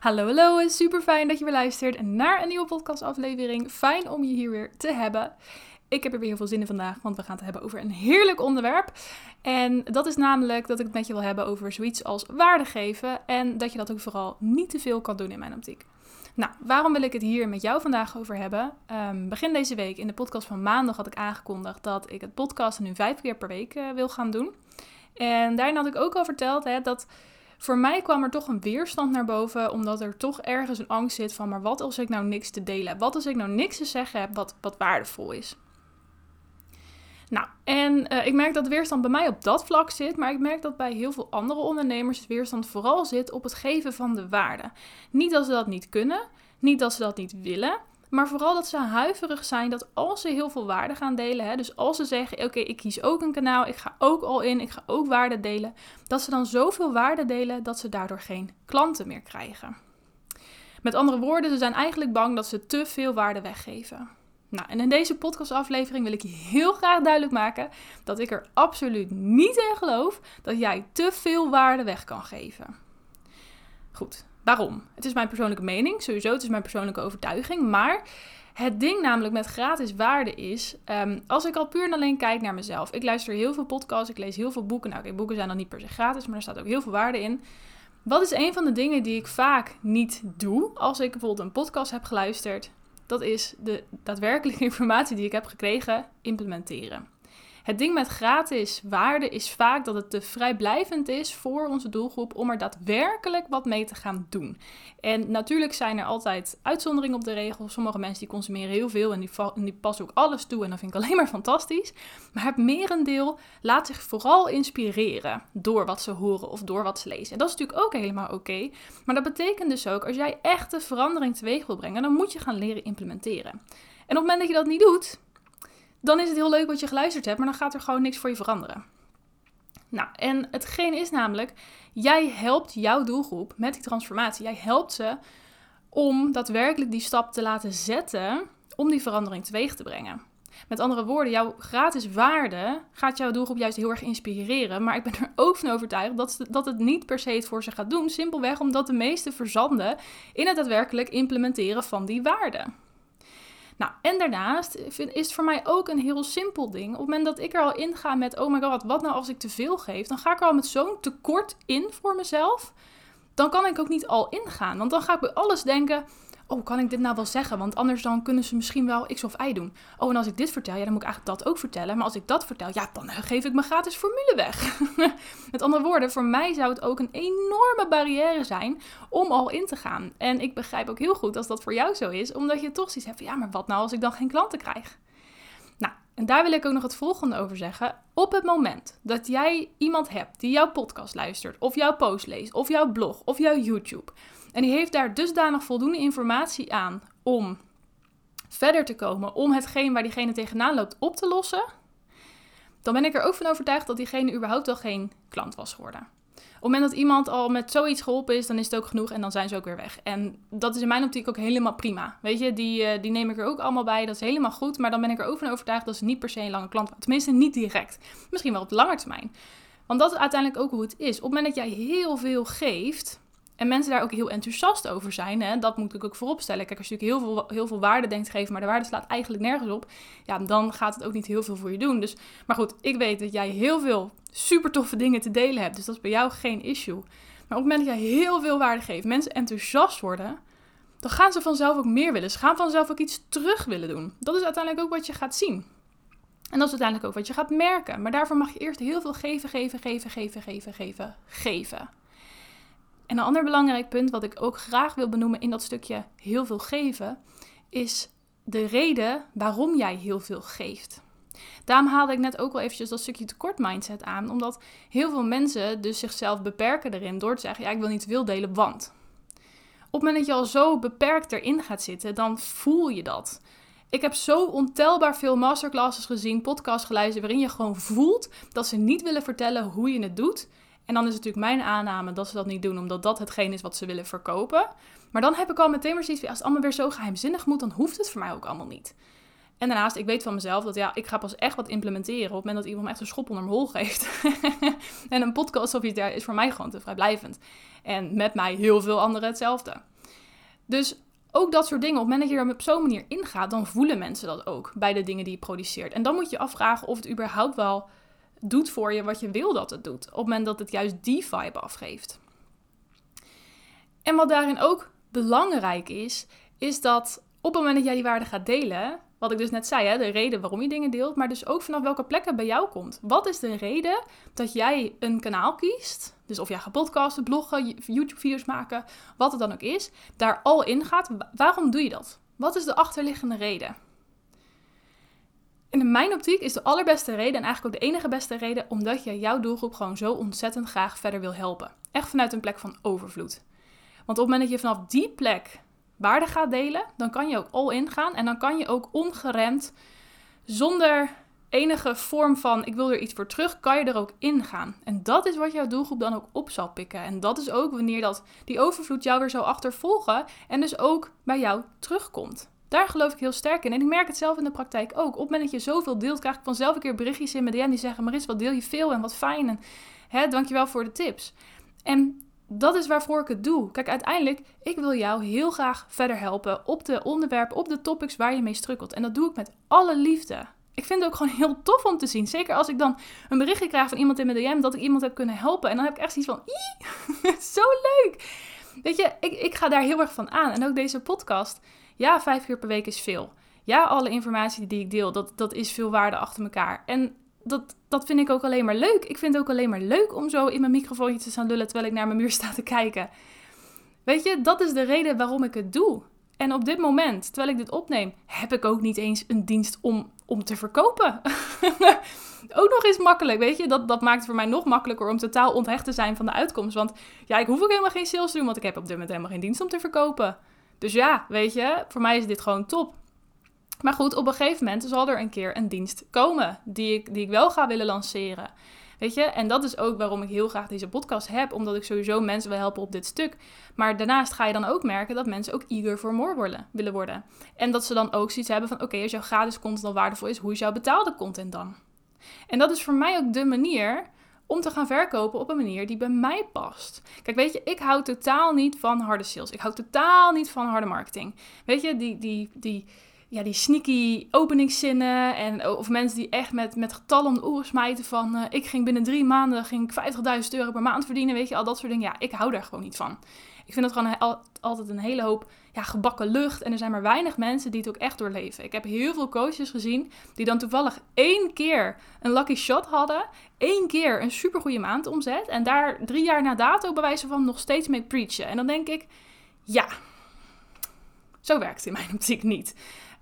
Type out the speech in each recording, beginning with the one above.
Hallo, hallo, super fijn dat je weer luistert naar een nieuwe podcastaflevering. Fijn om je hier weer te hebben. Ik heb er weer heel veel zin in vandaag, want we gaan het hebben over een heerlijk onderwerp. En dat is namelijk dat ik het met je wil hebben over zoiets als waarde geven. En dat je dat ook vooral niet te veel kan doen in mijn optiek. Nou, waarom wil ik het hier met jou vandaag over hebben? Ehm, begin deze week in de podcast van maandag had ik aangekondigd dat ik het podcasten nu vijf keer per week uh, wil gaan doen. En daarin had ik ook al verteld hè, dat voor mij kwam er toch een weerstand naar boven, omdat er toch ergens een angst zit van, maar wat als ik nou niks te delen heb? Wat als ik nou niks te zeggen heb wat, wat waardevol is? Nou, en uh, ik merk dat weerstand bij mij op dat vlak zit, maar ik merk dat bij heel veel andere ondernemers weerstand vooral zit op het geven van de waarde. Niet dat ze dat niet kunnen, niet dat ze dat niet willen, maar vooral dat ze huiverig zijn dat als ze heel veel waarde gaan delen, hè, dus als ze zeggen: Oké, ik kies ook een kanaal, ik ga ook al in, ik ga ook waarde delen, dat ze dan zoveel waarde delen dat ze daardoor geen klanten meer krijgen. Met andere woorden, ze zijn eigenlijk bang dat ze te veel waarde weggeven. Nou, en in deze podcastaflevering wil ik je heel graag duidelijk maken dat ik er absoluut niet in geloof dat jij te veel waarde weg kan geven. Goed, waarom? Het is mijn persoonlijke mening, sowieso, het is mijn persoonlijke overtuiging, maar het ding namelijk met gratis waarde is, um, als ik al puur en alleen kijk naar mezelf. Ik luister heel veel podcasts, ik lees heel veel boeken. Nou, oké, boeken zijn dan niet per se gratis, maar er staat ook heel veel waarde in. Wat is een van de dingen die ik vaak niet doe als ik bijvoorbeeld een podcast heb geluisterd? Dat is de daadwerkelijke informatie die ik heb gekregen implementeren. Het ding met gratis waarde is vaak dat het te vrijblijvend is voor onze doelgroep om er daadwerkelijk wat mee te gaan doen. En natuurlijk zijn er altijd uitzonderingen op de regel. Sommige mensen die consumeren heel veel en die, die passen ook alles toe en dat vind ik alleen maar fantastisch. Maar het merendeel laat zich vooral inspireren door wat ze horen of door wat ze lezen. En dat is natuurlijk ook helemaal oké. Maar dat betekent dus ook, als jij echte verandering teweeg wil brengen, dan moet je gaan leren implementeren. En op het moment dat je dat niet doet, dan is het heel leuk wat je geluisterd hebt, maar dan gaat er gewoon niks voor je veranderen. Nou, en hetgeen is namelijk, jij helpt jouw doelgroep met die transformatie. Jij helpt ze om daadwerkelijk die stap te laten zetten om die verandering teweeg te brengen. Met andere woorden, jouw gratis waarde gaat jouw doelgroep juist heel erg inspireren. Maar ik ben er ook van overtuigd dat, dat het niet per se het voor ze gaat doen. Simpelweg omdat de meeste verzanden in het daadwerkelijk implementeren van die waarde. Nou, en daarnaast is het voor mij ook een heel simpel ding. Op het moment dat ik er al in ga met, oh my god, wat nou als ik te veel geef? Dan ga ik er al met zo'n tekort in voor mezelf. Dan kan ik ook niet al ingaan. Want dan ga ik bij alles denken, oh, kan ik dit nou wel zeggen? Want anders dan kunnen ze misschien wel X of Y doen. Oh, en als ik dit vertel, ja, dan moet ik eigenlijk dat ook vertellen. Maar als ik dat vertel, ja, dan geef ik mijn gratis formule weg. Met andere woorden, voor mij zou het ook een enorme barrière zijn om al in te gaan. En ik begrijp ook heel goed als dat voor jou zo is, omdat je toch zoiets hebt ja, maar wat nou als ik dan geen klanten krijg? En daar wil ik ook nog het volgende over zeggen. Op het moment dat jij iemand hebt die jouw podcast luistert, of jouw post leest, of jouw blog, of jouw YouTube en die heeft daar dusdanig voldoende informatie aan om verder te komen, om hetgeen waar diegene tegenaan loopt op te lossen, dan ben ik er ook van overtuigd dat diegene überhaupt wel geen klant was geworden. Op het moment dat iemand al met zoiets geholpen is, dan is het ook genoeg en dan zijn ze ook weer weg. En dat is in mijn optiek ook helemaal prima. Weet je, die, uh, die neem ik er ook allemaal bij. Dat is helemaal goed. Maar dan ben ik er ook van overtuigd dat ze niet per se een lange klant Tenminste, niet direct. Misschien wel op de lange termijn. Want dat is uiteindelijk ook hoe het is. Op het moment dat jij heel veel geeft, en mensen daar ook heel enthousiast over zijn. Hè? Dat moet ik ook vooropstellen. Kijk, als je natuurlijk heel veel, heel veel waarde denkt geven, maar de waarde slaat eigenlijk nergens op. Ja, dan gaat het ook niet heel veel voor je doen. Dus, maar goed, ik weet dat jij heel veel super toffe dingen te delen hebt. Dus dat is bij jou geen issue. Maar op het moment dat jij heel veel waarde geeft, mensen enthousiast worden, dan gaan ze vanzelf ook meer willen. Ze gaan vanzelf ook iets terug willen doen. Dat is uiteindelijk ook wat je gaat zien. En dat is uiteindelijk ook wat je gaat merken. Maar daarvoor mag je eerst heel veel geven, geven, geven, geven, geven, geven, geven. En een ander belangrijk punt wat ik ook graag wil benoemen in dat stukje heel veel geven, is de reden waarom jij heel veel geeft. Daarom haalde ik net ook al eventjes dat stukje tekort mindset aan, omdat heel veel mensen dus zichzelf beperken erin door te zeggen, ja ik wil niet veel delen, want. Op het moment dat je al zo beperkt erin gaat zitten, dan voel je dat. Ik heb zo ontelbaar veel masterclasses gezien, podcasts waarin je gewoon voelt dat ze niet willen vertellen hoe je het doet. En dan is het natuurlijk mijn aanname dat ze dat niet doen, omdat dat hetgeen is wat ze willen verkopen. Maar dan heb ik al meteen maar zoiets als het allemaal weer zo geheimzinnig moet, dan hoeft het voor mij ook allemaal niet. En daarnaast, ik weet van mezelf dat ja, ik ga pas echt wat implementeren op het moment dat iemand me echt een schop onder mijn hol geeft. en een podcast of iets daar is voor mij gewoon te vrijblijvend. En met mij heel veel anderen hetzelfde. Dus ook dat soort dingen, op het moment dat je er op zo'n manier ingaat, dan voelen mensen dat ook bij de dingen die je produceert. En dan moet je afvragen of het überhaupt wel doet voor je wat je wil dat het doet. Op het moment dat het juist die vibe afgeeft. En wat daarin ook belangrijk is, is dat op het moment dat jij die waarde gaat delen, wat ik dus net zei, hè, de reden waarom je dingen deelt, maar dus ook vanaf welke plekken bij jou komt. Wat is de reden dat jij een kanaal kiest? Dus of jij gaat podcasten, bloggen, YouTube-video's maken, wat het dan ook is, daar al in gaat. Waarom doe je dat? Wat is de achterliggende reden? In mijn optiek is de allerbeste reden en eigenlijk ook de enige beste reden omdat je jouw doelgroep gewoon zo ontzettend graag verder wil helpen. Echt vanuit een plek van overvloed. Want op het moment dat je vanaf die plek waarde gaat delen, dan kan je ook all in gaan en dan kan je ook ongeremd, zonder enige vorm van ik wil er iets voor terug, kan je er ook in gaan. En dat is wat jouw doelgroep dan ook op zal pikken. En dat is ook wanneer dat die overvloed jou weer zo achtervolgen en dus ook bij jou terugkomt. Daar geloof ik heel sterk in. En ik merk het zelf in de praktijk ook. Op het moment dat je zoveel deelt, krijg ik vanzelf een keer berichtjes in mijn DM die zeggen: Maris, wat deel je veel en wat fijn. En hè, dankjewel voor de tips. En dat is waarvoor ik het doe. Kijk, uiteindelijk, ik wil jou heel graag verder helpen op de onderwerpen, op de topics waar je mee strukkelt. En dat doe ik met alle liefde. Ik vind het ook gewoon heel tof om te zien. Zeker als ik dan een berichtje krijg van iemand in mijn DM dat ik iemand heb kunnen helpen. En dan heb ik echt iets van, zo leuk. Weet je, ik, ik ga daar heel erg van aan. En ook deze podcast. Ja, vijf keer per week is veel. Ja, alle informatie die ik deel, dat, dat is veel waarde achter elkaar. En dat, dat vind ik ook alleen maar leuk. Ik vind het ook alleen maar leuk om zo in mijn microfoontje te staan lullen terwijl ik naar mijn muur sta te kijken. Weet je, dat is de reden waarom ik het doe. En op dit moment, terwijl ik dit opneem, heb ik ook niet eens een dienst om, om te verkopen. ook nog eens makkelijk, weet je. Dat, dat maakt het voor mij nog makkelijker om totaal onthecht te zijn van de uitkomst. Want ja, ik hoef ook helemaal geen sales te doen, want ik heb op dit moment helemaal geen dienst om te verkopen. Dus ja, weet je, voor mij is dit gewoon top. Maar goed, op een gegeven moment zal er een keer een dienst komen die ik, die ik wel ga willen lanceren. Weet je, en dat is ook waarom ik heel graag deze podcast heb, omdat ik sowieso mensen wil helpen op dit stuk. Maar daarnaast ga je dan ook merken dat mensen ook eager for more willen worden. En dat ze dan ook zoiets hebben van: oké, als jouw gratis content al waardevol is, hoe is jouw betaalde content dan? En dat is voor mij ook de manier om te gaan verkopen op een manier die bij mij past. Kijk, weet je, ik hou totaal niet van harde sales. Ik hou totaal niet van harde marketing. Weet je, die, die, die, ja, die sneaky openingszinnen. En, of mensen die echt met, met getallen om de oren smijten van... Uh, ik ging binnen drie maanden ging ik 50.000 euro per maand verdienen. Weet je, al dat soort dingen. Ja, ik hou daar gewoon niet van. Ik vind het gewoon al, altijd een hele hoop ja, gebakken lucht. En er zijn maar weinig mensen die het ook echt doorleven. Ik heb heel veel coaches gezien die dan toevallig één keer een lucky shot hadden. één keer een supergoeie maand omzet. En daar drie jaar na dato bij wijze van nog steeds mee preachen. En dan denk ik, ja, zo werkt het in mijn optiek niet.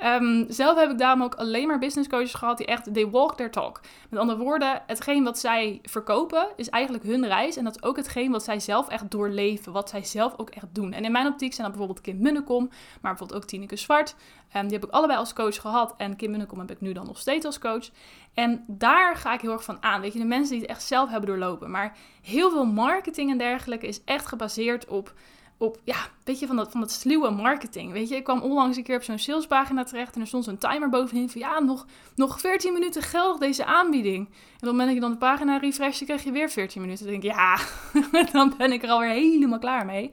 Um, zelf heb ik daarom ook alleen maar business coaches gehad die echt, they walk their talk. Met andere woorden, hetgeen wat zij verkopen is eigenlijk hun reis. En dat is ook hetgeen wat zij zelf echt doorleven, wat zij zelf ook echt doen. En in mijn optiek zijn dat bijvoorbeeld Kim Munnekom, maar bijvoorbeeld ook Tineke Zwart. Um, die heb ik allebei als coach gehad en Kim Munnekom heb ik nu dan nog steeds als coach. En daar ga ik heel erg van aan. Weet je, de mensen die het echt zelf hebben doorlopen. Maar heel veel marketing en dergelijke is echt gebaseerd op op, ja, weet je, van dat, van dat sluwe marketing. Weet je, ik kwam onlangs een keer op zo'n salespagina terecht en er stond zo'n timer bovenin van, ja, nog, nog 14 minuten geldig deze aanbieding. En op het moment dat je dan de pagina refresh, dan krijg je weer 14 minuten. Dan denk ik, ja, dan ben ik er alweer helemaal klaar mee.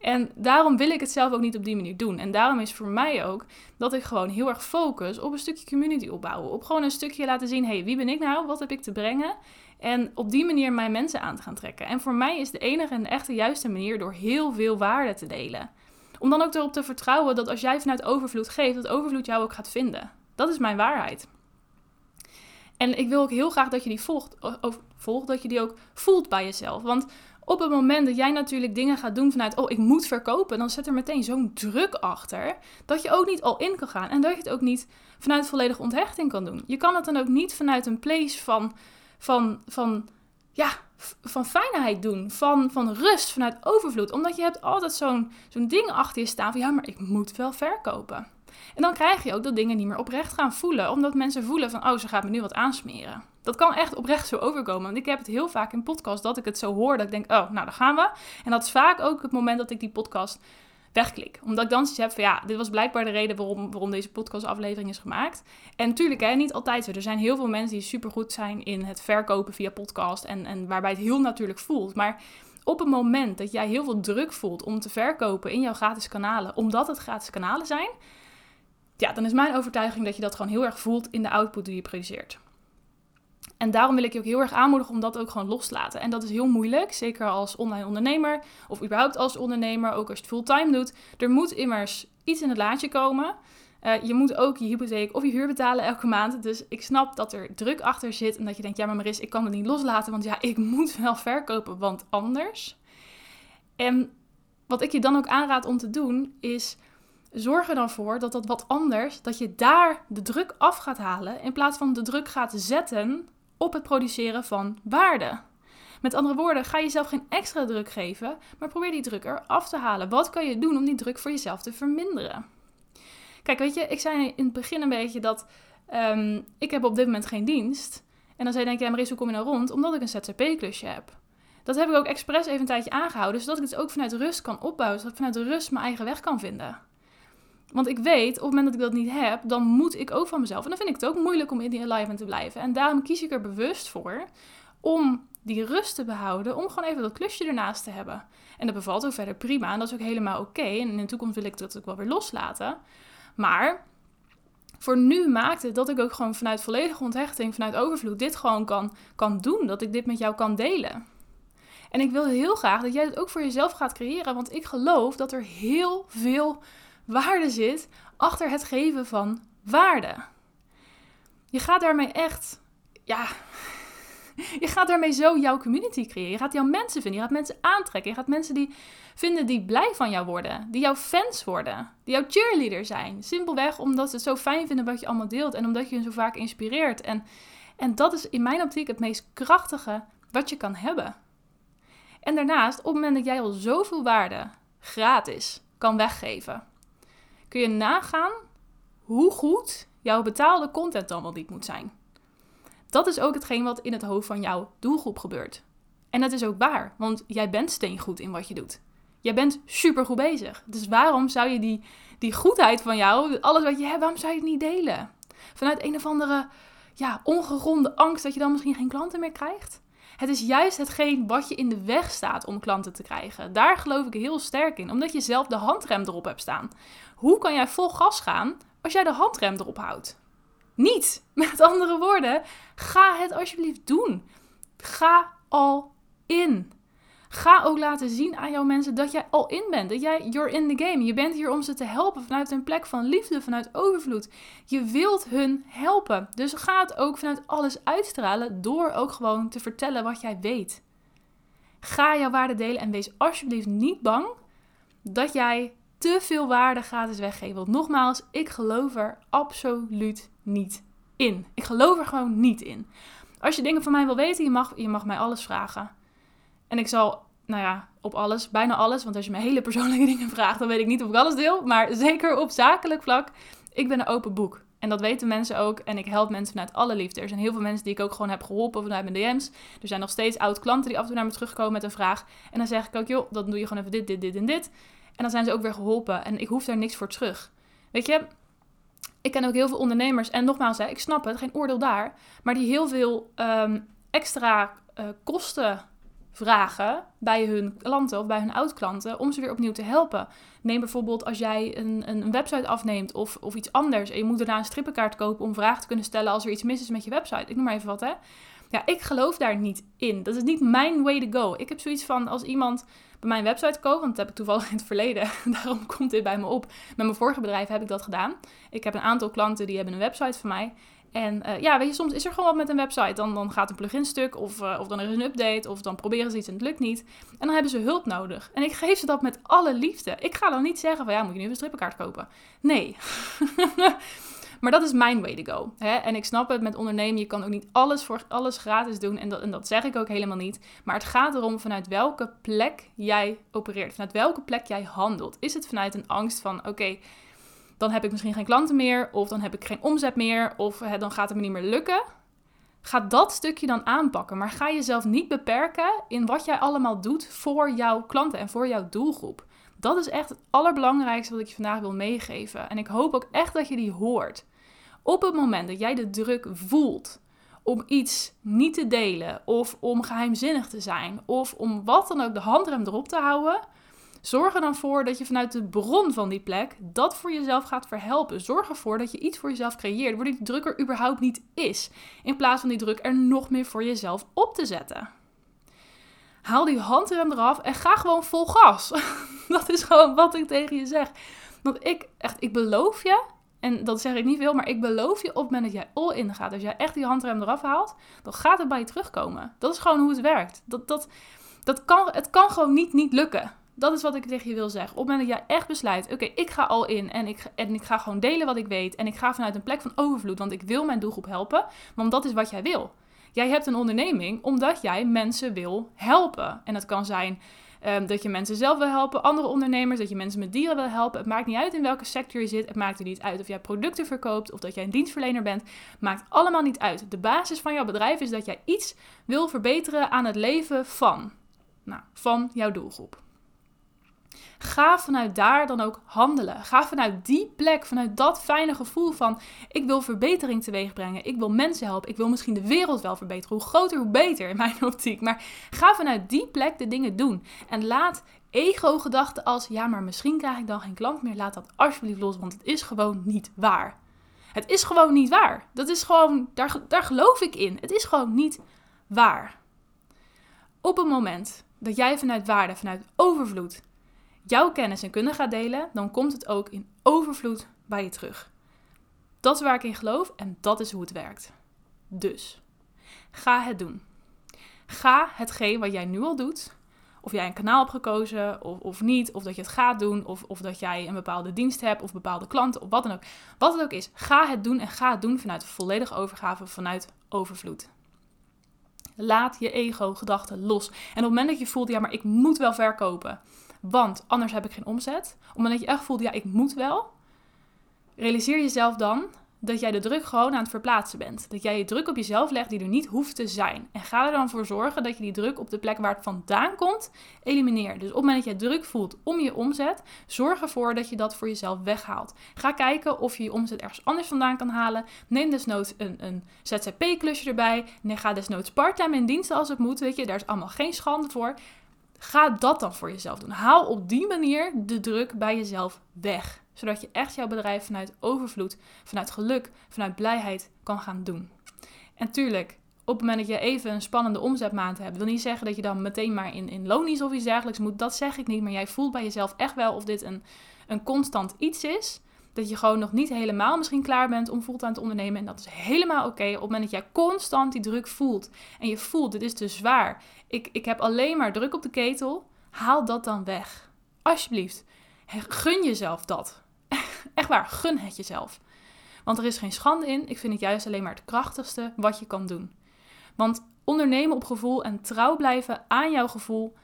En daarom wil ik het zelf ook niet op die manier doen. En daarom is voor mij ook dat ik gewoon heel erg focus op een stukje community opbouwen. Op gewoon een stukje laten zien, hey, wie ben ik nou? Wat heb ik te brengen? En op die manier mijn mensen aan te gaan trekken. En voor mij is de enige en echte juiste manier door heel veel waarde te delen. Om dan ook erop te vertrouwen dat als jij vanuit overvloed geeft, dat overvloed jou ook gaat vinden. Dat is mijn waarheid. En ik wil ook heel graag dat je die volgt, of volgt, dat je die ook voelt bij jezelf. Want op het moment dat jij natuurlijk dingen gaat doen vanuit, oh, ik moet verkopen, dan zet er meteen zo'n druk achter dat je ook niet al in kan gaan en dat je het ook niet vanuit volledige onthechting kan doen. Je kan het dan ook niet vanuit een place van van, van, ja, van fijnheid doen, van, van rust, vanuit overvloed. Omdat je hebt altijd zo'n zo'n ding achter je staan van ja, maar ik moet wel verkopen. En dan krijg je ook dat dingen niet meer oprecht gaan voelen. Omdat mensen voelen van, oh, ze gaat me nu wat aansmeren. Dat kan echt oprecht zo overkomen. Want ik heb het heel vaak in podcast dat ik het zo hoor. Dat ik denk, oh, nou, daar gaan we. En dat is vaak ook het moment dat ik die podcast wegklik. Omdat ik dan zoiets heb van ja, dit was blijkbaar de reden waarom, waarom deze podcastaflevering is gemaakt. En natuurlijk, hè, niet altijd zo. Er zijn heel veel mensen die supergoed zijn in het verkopen via podcast en, en waarbij het heel natuurlijk voelt. Maar op het moment dat jij heel veel druk voelt om te verkopen in jouw gratis kanalen, omdat het gratis kanalen zijn, ja, dan is mijn overtuiging dat je dat gewoon heel erg voelt in de output die je produceert. En daarom wil ik je ook heel erg aanmoedigen om dat ook gewoon los te laten. En dat is heel moeilijk, zeker als online ondernemer of überhaupt als ondernemer, ook als je het fulltime doet. Er moet immers iets in het laadje komen. Uh, je moet ook je hypotheek of je huur betalen elke maand. Dus ik snap dat er druk achter zit en dat je denkt, ja maar Maris, ik kan het niet loslaten, want ja, ik moet wel verkopen, want anders. En wat ik je dan ook aanraad om te doen, is zorg er dan voor dat dat wat anders, dat je daar de druk af gaat halen, in plaats van de druk gaat zetten op het produceren van waarde. Met andere woorden, ga jezelf geen extra druk geven, maar probeer die druk eraf te halen. Wat kan je doen om die druk voor jezelf te verminderen? Kijk, weet je, ik zei in het begin een beetje dat um, ik heb op dit moment geen dienst. En dan zei denk je, ja, Maris, hoe kom je nou rond? Omdat ik een ZZP-klusje heb. Dat heb ik ook expres even een tijdje aangehouden, zodat ik het ook vanuit rust kan opbouwen, zodat ik vanuit rust mijn eigen weg kan vinden. Want ik weet, op het moment dat ik dat niet heb, dan moet ik ook van mezelf. En dan vind ik het ook moeilijk om in die alignment te blijven. En daarom kies ik er bewust voor om die rust te behouden, om gewoon even dat klusje ernaast te hebben. En dat bevalt ook verder prima en dat is ook helemaal oké. En in de toekomst wil ik dat ook wel weer loslaten. Maar voor nu maakt het dat ik ook gewoon vanuit volledige onthechting, vanuit overvloed, dit gewoon kan, kan doen. Dat ik dit met jou kan delen. En ik wil heel graag dat jij het ook voor jezelf gaat creëren, want ik geloof dat er heel veel waarde zit achter het geven van waarde. Je gaat daarmee echt, ja, je gaat daarmee zo jouw community creëren. Je gaat jouw mensen vinden, je gaat mensen aantrekken, je gaat mensen die vinden die blij van jou worden, die jouw fans worden, die jouw cheerleader zijn. Simpelweg omdat ze het zo fijn vinden wat je allemaal deelt en omdat je hen zo vaak inspireert. En, en dat is in mijn optiek het meest krachtige wat je kan hebben. En daarnaast, op het moment dat jij al zoveel waarde gratis kan weggeven, kun je nagaan hoe goed jouw betaalde content dan wel niet moet zijn. Dat is ook hetgeen wat in het hoofd van jouw doelgroep gebeurt. En dat is ook waar, want jij bent steengoed in wat je doet. Jij bent supergoed bezig. Dus waarom zou je die, die goedheid van jou, alles wat je hebt, waarom zou je het niet delen? Vanuit een of andere ja, ongegronde angst dat je dan misschien geen klanten meer krijgt? Het is juist hetgeen wat je in de weg staat om klanten te krijgen. Daar geloof ik heel sterk in, omdat je zelf de handrem erop hebt staan. Hoe kan jij vol gas gaan als jij de handrem erop houdt? Niet. Met andere woorden, ga het alsjeblieft doen. Ga al in. Ga ook laten zien aan jouw mensen dat jij al in bent. Dat jij, you're in the game. Je bent hier om ze te helpen vanuit een plek van liefde, vanuit overvloed. Je wilt hun helpen. Dus ga het ook vanuit alles uitstralen door ook gewoon te vertellen wat jij weet. Ga jouw waarde delen en wees alsjeblieft niet bang dat jij te veel waarde gratis weggeven. Want nogmaals, ik geloof er absoluut niet in. Ik geloof er gewoon niet in. Als je dingen van mij wil weten, je mag, je mag mij alles vragen. En ik zal, nou ja, op alles, bijna alles. Want als je me hele persoonlijke dingen vraagt, dan weet ik niet of ik alles deel. Maar zeker op zakelijk vlak, ik ben een open boek. En dat weten mensen ook. En ik help mensen vanuit alle liefde. Er zijn heel veel mensen die ik ook gewoon heb geholpen vanuit mijn DM's. Er zijn nog steeds oud klanten die af en toe naar me terugkomen met een vraag. En dan zeg ik ook, joh, dan doe je gewoon even dit, dit, dit en dit. En dan zijn ze ook weer geholpen. En ik hoef daar niks voor terug. Weet je, ik ken ook heel veel ondernemers. En nogmaals, ik snap het, geen oordeel daar. Maar die heel veel um, extra uh, kosten vragen bij hun klanten of bij hun oud-klanten om ze weer opnieuw te helpen. Neem bijvoorbeeld als jij een, een website afneemt of, of iets anders en je moet daarna een strippenkaart kopen om vragen te kunnen stellen als er iets mis is met je website. Ik noem maar even wat hè. Ja, ik geloof daar niet in. Dat is niet mijn way to go. Ik heb zoiets van als iemand bij mijn website koopt, want dat heb ik toevallig in het verleden, daarom komt dit bij me op. Met mijn vorige bedrijf heb ik dat gedaan. Ik heb een aantal klanten die hebben een website van mij. En uh, ja, weet je, soms is er gewoon wat met een website. Dan, dan gaat een plugin stuk of, uh, of dan er is een update of dan proberen ze iets en het lukt niet. En dan hebben ze hulp nodig. En ik geef ze dat met alle liefde. Ik ga dan niet zeggen van ja, moet je nu een strippenkaart kopen? Nee. maar dat is mijn way to go. Hè? En ik snap het met ondernemen, je kan ook niet alles voor alles gratis doen. En dat, en dat zeg ik ook helemaal niet. Maar het gaat erom vanuit welke plek jij opereert. Vanuit welke plek jij handelt. Is het vanuit een angst van oké dan heb ik misschien geen klanten meer, of dan heb ik geen omzet meer, of hè, dan gaat het me niet meer lukken. Ga dat stukje dan aanpakken, maar ga jezelf niet beperken in wat jij allemaal doet voor jouw klanten en voor jouw doelgroep. Dat is echt het allerbelangrijkste wat ik je vandaag wil meegeven. En ik hoop ook echt dat je die hoort. Op het moment dat jij de druk voelt om iets niet te delen of om geheimzinnig te zijn of om wat dan ook de handrem erop te houden, zorg er dan voor dat je vanuit de bron van die plek dat voor jezelf gaat verhelpen. Zorg ervoor dat je iets voor jezelf creëert waar die druk er überhaupt niet is, in plaats van die druk er nog meer voor jezelf op te zetten. Haal die handrem eraf en ga gewoon vol gas. dat is gewoon wat ik tegen je zeg. Want ik, echt, ik beloof je, en dat zeg ik niet veel, maar ik beloof je op het moment dat jij all in gaat, als jij echt die handrem eraf haalt, dan gaat het bij je terugkomen. Dat is gewoon hoe het werkt. Dat, dat, dat kan, het kan gewoon niet, niet lukken. Dat is wat ik tegen je wil zeggen. Op het moment dat jij echt besluit, oké, ik ga al in en ik, en ik ga gewoon delen wat ik weet. En ik ga vanuit een plek van overvloed, want ik wil mijn doelgroep helpen. Want dat is wat jij wil. Jij hebt een onderneming omdat jij mensen wil helpen. En dat kan zijn um, dat je mensen zelf wil helpen, andere ondernemers, dat je mensen met dieren wil helpen. Het maakt niet uit in welke sector je zit. Het maakt er niet uit of jij producten verkoopt of dat jij een dienstverlener bent. Maakt allemaal niet uit. De basis van jouw bedrijf is dat jij iets wil verbeteren aan het leven van, nou, van jouw doelgroep. Ga vanuit daar dan ook handelen. Ga vanuit die plek, vanuit dat fijne gevoel van ik wil verbetering teweeg brengen. Ik wil mensen helpen. Ik wil misschien de wereld wel verbeteren. Hoe groter, hoe beter in mijn optiek. Maar ga vanuit die plek de dingen doen. En laat ego-gedachten als ja, maar misschien krijg ik dan geen klant meer. Laat dat alsjeblieft los, want het is gewoon niet waar. Het is gewoon niet waar. Dat is gewoon, daar, daar geloof ik in. Het is gewoon niet waar. Op het moment dat jij vanuit waarde, vanuit overvloed, jouw kennis en kunde gaat delen, dan komt het ook in overvloed bij je terug. Dat is waar ik in geloof en dat is hoe het werkt. Dus ga het doen. Ga hetgeen wat jij nu al doet, of jij een kanaal hebt gekozen of, of niet, of dat je het gaat doen, of, of dat jij een bepaalde dienst hebt, of bepaalde klanten, of wat dan ook. Wat het ook is, ga het doen en ga het doen vanuit volledige overgave, vanuit overvloed. Laat je ego-gedachten los. En op het moment dat je voelt, ja, maar ik moet wel verkopen want anders heb ik geen omzet. Op het moment dat je echt voelt, ja, ik moet wel. Realiseer jezelf dan dat jij de druk gewoon aan het verplaatsen bent. Dat jij je druk op jezelf legt die er niet hoeft te zijn. En ga er dan voor zorgen dat je die druk op de plek waar het vandaan komt, elimineert. Dus op het moment dat jij druk voelt om je omzet, zorg ervoor dat je dat voor jezelf weghaalt. Ga kijken of je je omzet ergens anders vandaan kan halen. Neem desnoods een, een ZZP-klusje erbij. Nee, ga desnoods parttime in diensten als het moet. Weet je, daar is allemaal geen schande voor. Ga dat dan voor jezelf doen. Haal op die manier de druk bij jezelf weg. Zodat je echt jouw bedrijf vanuit overvloed, vanuit geluk, vanuit blijheid kan gaan doen. En tuurlijk, op het moment dat je even een spannende omzetmaand hebt, wil niet zeggen dat je dan meteen maar in, in lonies of iets dergelijks moet. Dat zeg ik niet. Maar jij voelt bij jezelf echt wel of dit een, een constant iets is dat je gewoon nog niet helemaal misschien klaar bent om fulltime te ondernemen. En dat is helemaal oké. Op het moment dat jij constant die druk voelt en je voelt, dit is te zwaar. Ik, ik heb alleen maar druk op de ketel. Haal dat dan weg. Alsjeblieft. Gun jezelf dat. Echt waar, gun het jezelf. Want er is geen schande in. Ik vind het juist alleen maar het krachtigste wat je kan doen. Want ondernemen op gevoel en trouw blijven aan jouw gevoel,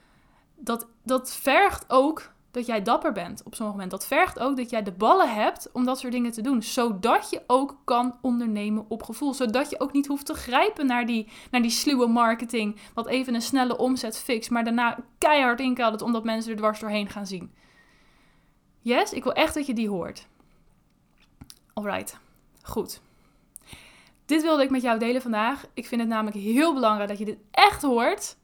dat, dat vergt ook dat jij dapper bent op zo'n moment. Dat vergt ook dat jij de ballen hebt om dat soort dingen te doen. Zodat je ook kan ondernemen op gevoel. Zodat je ook niet hoeft te grijpen naar die, naar die sluwe marketing. Wat even een snelle omzet fix. Maar daarna keihard inkeldert omdat mensen er dwars doorheen gaan zien. Yes, ik wil echt dat je die hoort. Alright, goed. Dit wilde ik met jou delen vandaag. Ik vind het namelijk heel belangrijk dat je dit echt hoort.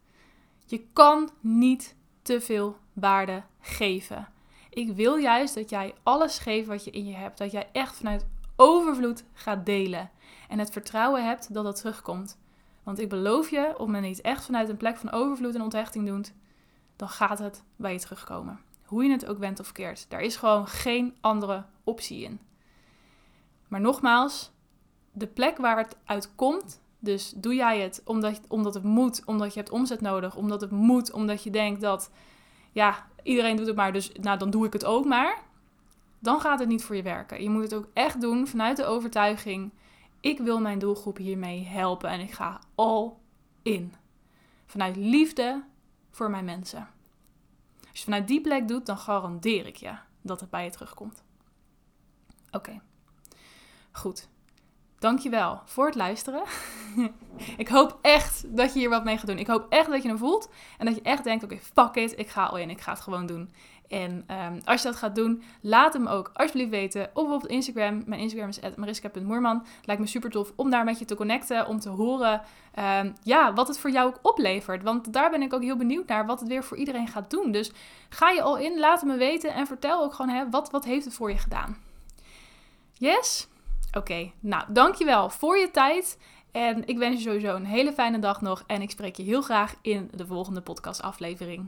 Je kan niet te veel waarde geven. Ik wil juist dat jij alles geeft wat je in je hebt. Dat jij echt vanuit overvloed gaat delen. En het vertrouwen hebt dat het terugkomt. Want ik beloof je, op dat je het echt vanuit een plek van overvloed en onthechting doet, dan gaat het bij je terugkomen. Hoe je het ook went of keert. Daar is gewoon geen andere optie in. Maar nogmaals, de plek waar het uitkomt, dus doe jij het omdat, omdat het moet, omdat je hebt omzet nodig, omdat het moet, omdat je denkt dat ja, iedereen doet het maar, dus nou, dan doe ik het ook maar. Dan gaat het niet voor je werken. Je moet het ook echt doen vanuit de overtuiging: ik wil mijn doelgroep hiermee helpen en ik ga all in. Vanuit liefde voor mijn mensen. Als je vanuit die plek doet, dan garandeer ik je dat het bij je terugkomt. Oké, goed. Dankjewel voor het luisteren. ik hoop echt dat je hier wat mee gaat doen. Ik hoop echt dat je hem voelt. En dat je echt denkt, oké, fuck it. Ik ga al in. Ik ga het gewoon doen. En ehm, als je dat gaat doen, laat hem ook alsjeblieft weten op bijvoorbeeld Instagram. Mijn Instagram is mariska.moerman. Lijkt me super tof om daar met je te connecten, om te horen ehm, ja, wat het voor jou ook oplevert. Want daar ben ik ook heel benieuwd naar, wat het weer voor iedereen gaat doen. Dus ga je al in, laat het me weten en vertel ook gewoon, hè, wat, wat heeft het voor je gedaan? Yes? Oké, nou dankjewel voor je tijd. En ik wens je sowieso een hele fijne dag nog. En ik spreek je heel graag in de volgende podcastaflevering.